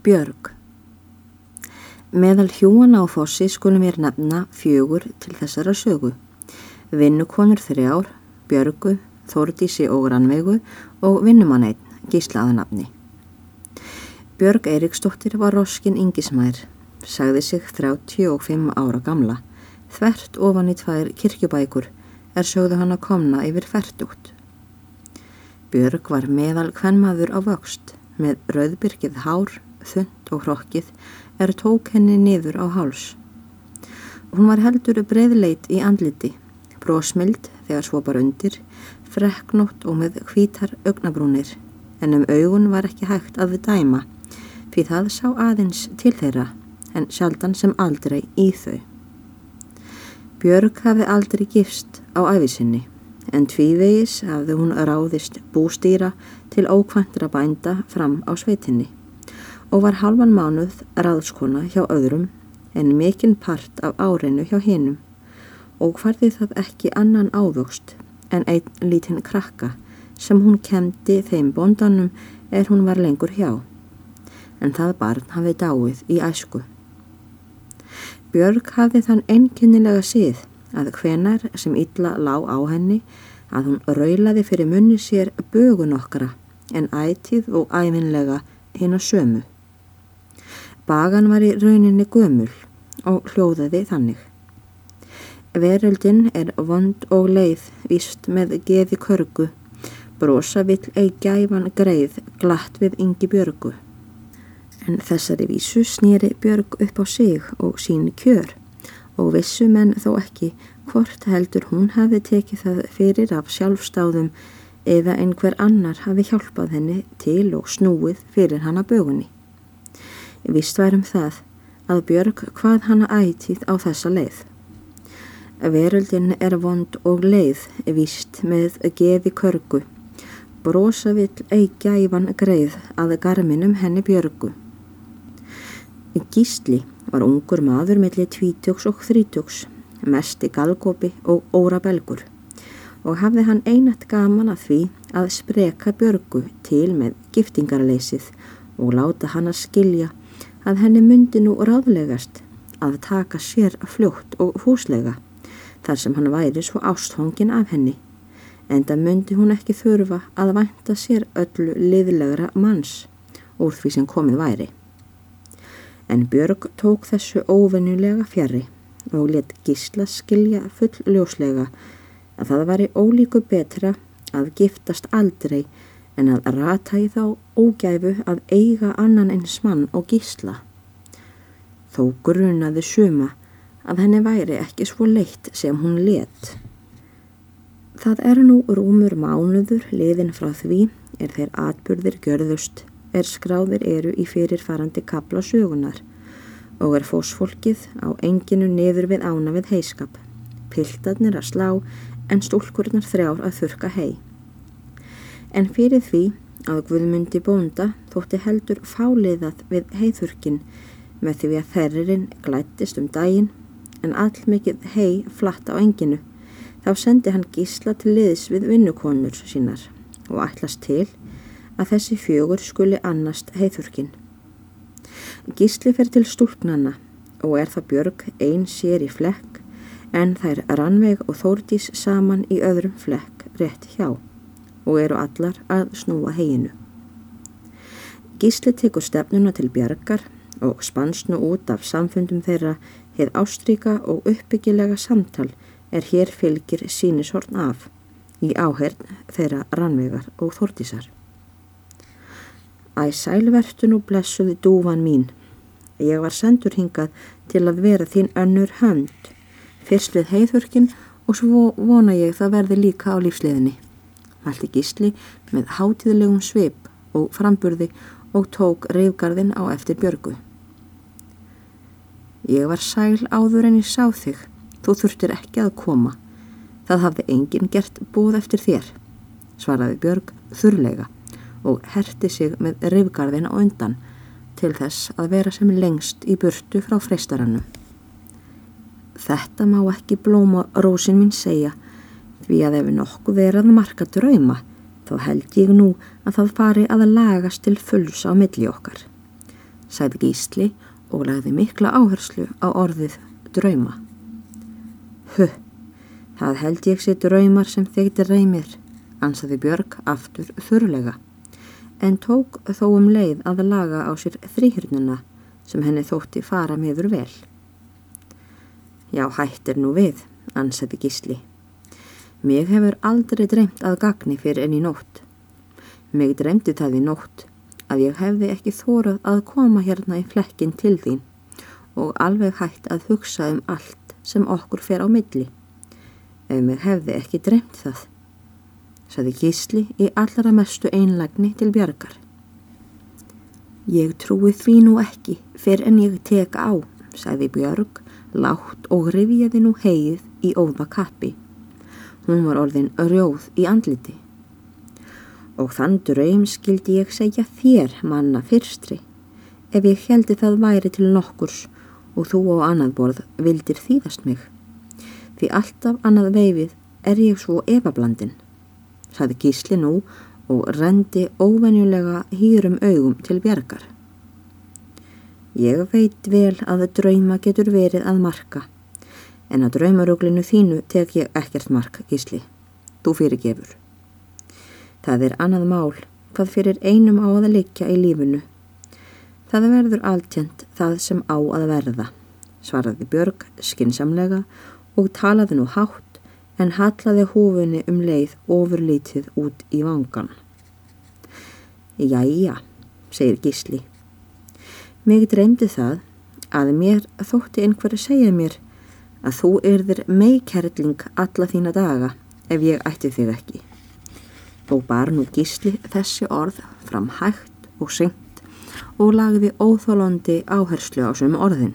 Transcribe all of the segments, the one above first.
Björg Meðal hjúana á fossi skulum ég nefna fjögur til þessara sögu. Vinnukonur þrjár, Björgu, Þórdísi og Rannveigu og vinnumanneinn, gíslaðanafni. Björg Eiríksdóttir var roskin yngismær, sagði sig 35 ára gamla. Þvert ofan í tvær kirkjubækur er sögðu hann að komna yfir færtugt. Björg var meðal hvernmaður á vöxt með rauðbyrkið hár, þund og hrokkið er tók henni niður á háls. Hún var heldur breiðleit í andliti, brósmild þegar svo bara undir, freknótt og með hvítar augnabrúnir, en um augun var ekki hægt að við dæma, fyrir það sá aðeins til þeirra, en sjaldan sem aldrei í þau. Björg hafi aldrei gifst á æfisinni, en tvívegis hafði hún ráðist bústýra til ókvantra bænda fram á sveitinni og var halvan mánuð ráðskona hjá öðrum en mikinn part af áreinu hjá hinnum og hvarði það ekki annan ávöxt en einn lítinn krakka sem hún kemdi þeim bondanum er hún var lengur hjá. En það barn hafi dáið í æsku. Björg hafi þann einnkinnilega síð að hvenar sem illa lá á henni að hún raulaði fyrir munni sér bögun okkara en ætið og æfinlega hinn að sömu. Bagan var í rauninni gömul og hljóðaði þannig. Veröldin er vond og leið, víst með geði körgu, brosa vill ei gæfan greið, glatt við yngi björgu. En þessari vísu snýri björg upp á sig og sín kjör og vissu menn þó ekki hvort heldur hún hafi tekið það fyrir af sjálfstáðum eða einhver annar hafi hjálpað henni til og snúið fyrir hana bögunni. Vist værum það að Björg hvað hana ætið á þessa leið. Veröldin er vond og leið, vist með gefi körgu. Brosa vill eigja ívan greið að garminum henni Björgu. Gísli var ungur maður mellir tvítjóks og þrítjóks, mest í galgópi og óra belgur og hafði hann einat gaman að því að spreka Björgu til með giftingarleysið og láta hann að skilja að henni myndi nú ráðlegast að taka sér fljótt og húslega þar sem hann væri svo ásthongin af henni en það myndi hún ekki þurfa að vænta sér öllu liðlegra manns úr því sem komið væri. En Björg tók þessu óvennulega fjari og let gísla skilja full ljóslega að það væri ólíku betra að giftast aldrei en að rata í þá ógæfu að eiga annan eins mann og gísla. Þó grunaði suma að henni væri ekki svo leitt sem hún let. Það er nú rúmur mánuður liðin frá því er þeir atbyrðir görðust er skráðir eru í fyrirfarandi kapla sögunar og er fósfólkið á enginu niður við ána við heiskap, piltarnir að slá en stúlkurnar þrjár að þurka hei. En fyrir því að Guðmundi bónda þótti heldur fáliðað við heiðurkin með því að þerririnn glættist um daginn en allmikið hei flatt á enginu þá sendi hann gísla til liðs við vinnukonur sínar og ætlast til að þessi fjögur skuli annast heiðurkin. Gísli fer til stúlknanna og er það Björg einn sér í flekk en þær Rannveig og Þórdís saman í öðrum flekk rétt hjá og eru allar að snúa heginu. Gísli tekur stefnuna til bjargar og spansnu út af samfundum þeirra heið ástryka og uppbyggilega samtal er hér fylgir sínishorn af í áhern þeirra rannvegar og þortísar. Æ sælvertun og blessuði dúvan mín. Ég var sendur hingað til að vera þín önnur hönd, fyrst við heiðhörkin og svo vona ég það verði líka á lífsliðinni mælti gísli með hátíðlegum sveip og framburði og tók reyfgarðin á eftir björgu. Ég var sæl áður en ég sá þig, þú þurftir ekki að koma. Það hafði enginn gert búð eftir þér, svaraði Björg þurrlega og herti sig með reyfgarðin á undan til þess að vera sem lengst í burtu frá freistarannum. Þetta má ekki blóma rósin mín segja Því að ef nokkuð er að marka drauma þá held ég nú að það fari að lagast til fulls á milli okkar. sagði Gísli og lagði mikla áherslu á orðið drauma. Huh, það held ég sé draumar sem þeigti reymir, ansaði Björg aftur þurrlega, en tók þó um leið að laga á sér þrýhjörnuna sem henni þótti fara meður vel. Já, hættir nú við, ansaði Gísli. Mig hefur aldrei dreymt að gagni fyrir enn í nótt. Mig dreymdi það í nótt að ég hefði ekki þórað að koma hérna í flekkin til þín og alveg hægt að hugsa um allt sem okkur fer á milli. Ef mig hefði ekki dreymt það, saði Gísli í allra mestu einlagni til bjargar. Ég trúi því nú ekki fyrir en ég tek á, sagði Björg, látt og rifjaði nú heið í óða kappi. Hún var orðin rjóð í andliti. Og þann draum skildi ég segja þér manna fyrstri ef ég heldi það væri til nokkurs og þú á annað borð vildir þýðast mig. Því alltaf annað veifið er ég svo efablandin saði gísli nú og rendi óvenjulega hýrum augum til bjargar. Ég veit vel að drauma getur verið að marka en að draumaruglinu þínu tek ég ekkert mark gísli þú fyrir gefur Það er annað mál hvað fyrir einum á að liggja í lífunu. Það verður alltjönd það sem á að verða, svaraði Björg skinsamlega og talaði nú hátt en hallaði húfunni um leið ofurlítið út í vangan. Jæja, segir Gísli. Mig dreymdi það að mér þótti einhverju segja mér að þú erðir meikærling alla þína daga ef ég ætti þig ekki og bar nú gísli þessi orð fram hægt og syngt og lagði óþólandi áherslu á sem orðin.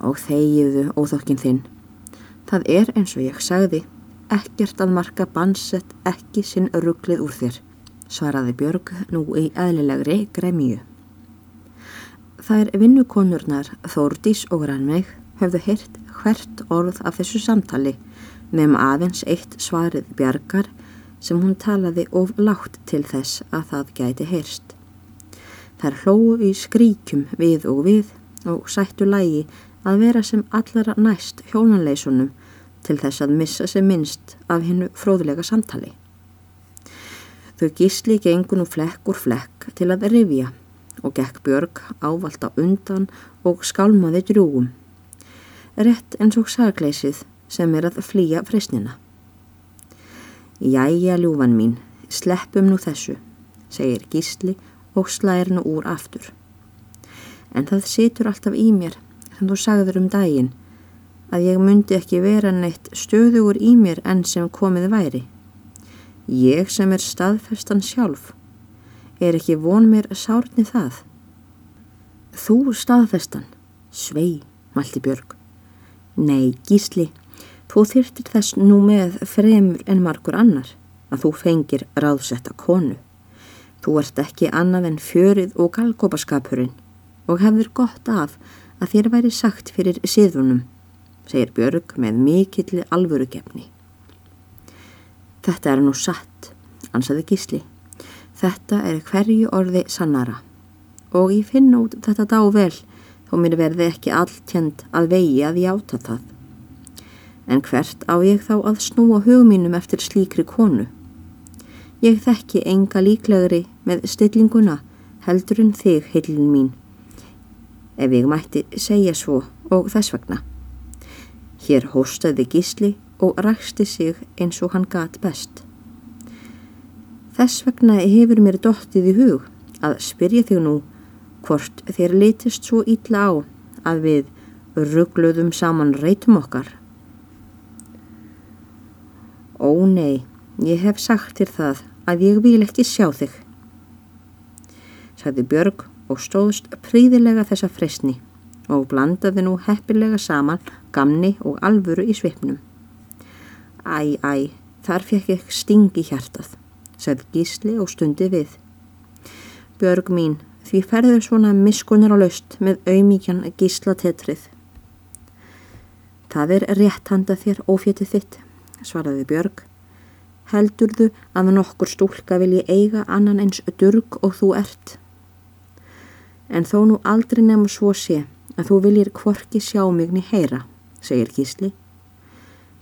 Og þegiðu óþokkin þinn. Það er eins og ég sagði, ekkert að marka bannsett ekki sinn rugglið úr þér, svaraði Björg nú í eðlilegri gremíu. Það er vinnukonurnar Þórdís og Rannveig höfðu hirt hvert orð af þessu samtali nefn aðeins eitt svarið Bjargar sem hún talaði of látt til þess að það gæti heyrst. Þær hlóu í skríkjum við og við og sættu lægi að vera sem allara næst hjónanleisunum til þess að missa sem minnst af hennu fróðlega samtali. Þau gísli gengun og flekk úr flekk til að rifja og gekk Björg ávalt á undan og skálmaði drúgum. Rett eins og sagleysið sem er að flýja frisnina. Jæja, ljúfan mín, sleppum nú þessu, segir gísli og slæðir nú úr aftur. En það situr alltaf í mér, sem þú sagður um daginn, að ég myndi ekki vera neitt stöðugur í mér enn sem komið væri. Ég sem er staðfestan sjálf, er ekki von mér sárni það. Þú staðfestan, svei, malti Björg. Nei, gísli, Þú þyrtir þess nú með fremur en margur annar að þú fengir ráðsetta konu. Þú ert ekki annað en fjörið og galgópaskapurinn og hefur gott af að þér væri sagt fyrir siðunum, segir Björg með mikill alvörugefni. Þetta er nú satt, ansaði Gísli. Þetta er hverju orði sannara og ég finn út þetta dá vel þó mér verði ekki alltjent að vegi að ég áta það. En hvert á ég þá að snúa hugmínum eftir slíkri konu? Ég þekki enga líklegri með stillinguna heldur en þig, heilin mín. Ef ég mætti segja svo og þess vegna. Hér hóstaði gísli og ræksti sig eins og hann gat best. Þess vegna hefur mér dóttið í hug að spyrja þig nú hvort þér litist svo ítla á að við ruggluðum saman reytum okkar Ó nei, ég hef sagt þér það að ég vil ekki sjá þig. Sæði Björg og stóðst príðilega þessa fresni og blandaði nú heppilega saman gamni og alvöru í svipnum. Æ, æ, þar fekk ég stingi hjartað, sæði gísli og stundi við. Björg mín, því ferður svona miskunar á laust með auðmíkjan gísla tetrið. Það er rétt handa þér ófétið þitt svaraði Björg. Heldurðu að nokkur stúlka vilji eiga annan eins durg og þú ert? En þó nú aldrei nefnum svo sé að þú viljir kvorki sjá mig niður heyra, segir Gísli.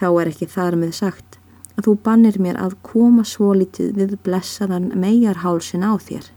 Þá er ekki þar með sagt að þú bannir mér að koma svo litið við blessaðan megarhálsin á þér.